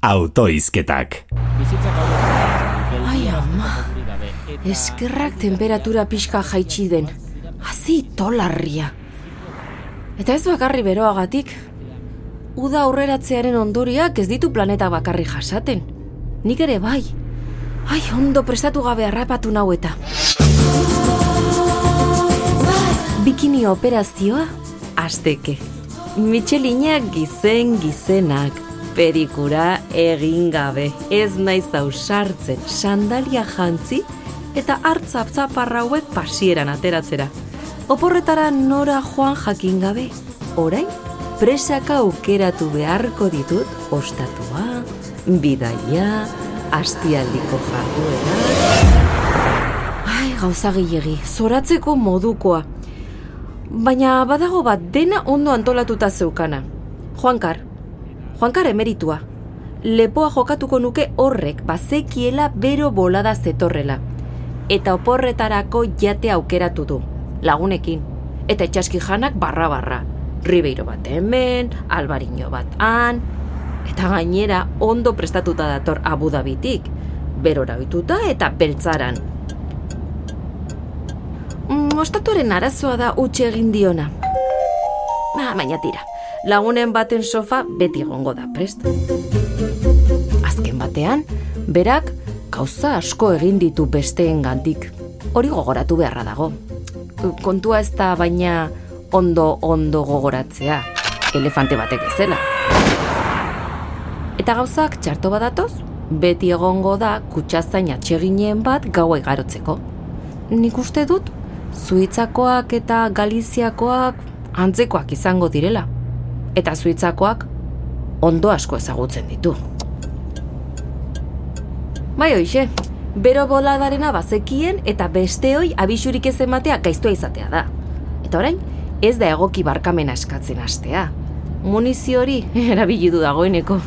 autoizketak. Ai, ama. Eskerrak temperatura pixka jaitsi den. Hazi tolarria. Eta ez bakarri beroagatik. Uda aurreratzearen ondoriak ez ditu planeta bakarri jasaten. Nik ere bai. Ai, ondo prestatu gabe harrapatu nau eta. Bikini operazioa, asteke. Michelinak gizen gizenak. Perikura egin gabe. Ez naiz ausartzen sandalia jantzi eta hartzaptzaparra hauek pasieran ateratzera. Oporretara nora joan jakin gabe. Orain, presaka aukeratu beharko ditut ostatua, bidaia, astialdiko jarduera. Ai, gauza gehiagi, zoratzeko modukoa. Baina badago bat dena ondo antolatuta zeukana. Juankar, Juankar emeritua. Lepoa jokatuko nuke horrek bazekiela bero bolada zetorrela. Eta oporretarako jate aukeratu du, lagunekin. Eta etxaski janak barra-barra. Ribeiro bat hemen, albariño bat han, eta gainera ondo prestatuta dator Abu Dhabitik. Berora bituta eta beltzaran. Mm, ostatuaren arazoa da utxe egin diona. Ba, baina tira, lagunen baten sofa beti egongo da prest. Azken batean, berak gauza asko egin ditu besteen gandik. Hori gogoratu beharra dago. Kontua ez da baina ondo ondo gogoratzea, elefante batek ezela. Eta gauzak txarto badatoz, beti egongo da kutsazain atseginen bat gaua igarotzeko. Nik uste dut, Zuitzakoak eta Galiziakoak antzekoak izango direla. Eta Zuitzakoak ondo asko ezagutzen ditu. Bai hoxe, bero boladarena bazekien eta besteoi abisurik ez ematea gaiztua izatea da. Eta orain, ez da egoki barkamena eskatzen hastea. Munizio hori erabili du dagoeneko.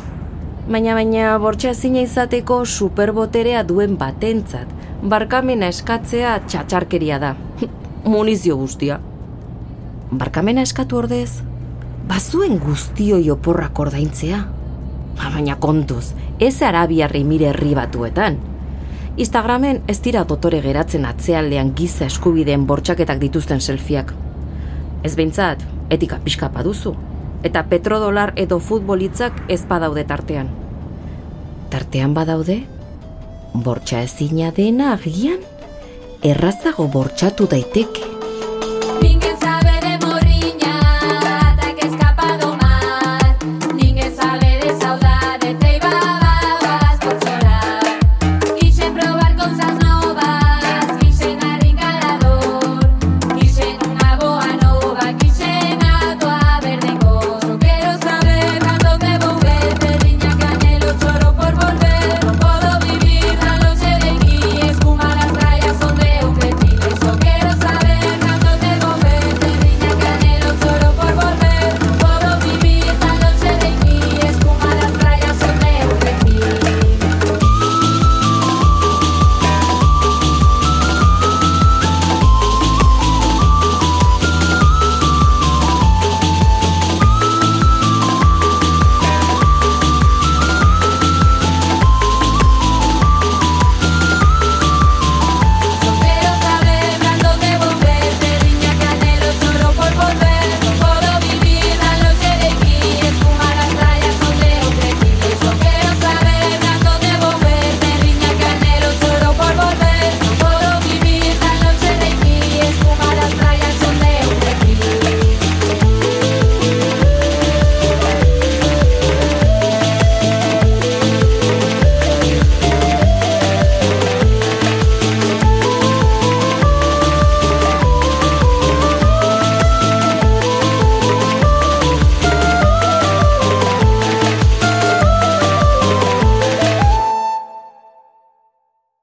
Baina baina bortxa izateko superboterea duen batentzat, barkamena eskatzea txatxarkeria da. Munizio guztia. Barkamena eskatu ordez, bazuen guztioi oporrak ordaintzea. Ba, baina kontuz, ez arabiarri mire herri batuetan. Instagramen ez dira dotore geratzen atzealdean giza eskubideen bortxaketak dituzten selfiak. Ez behintzat, etika pixka duzu. Eta petrodolar edo futbolitzak ez badaude tartean. Tartean badaude? Bortxa ezina dena agian? Errazago bortxatu daiteke.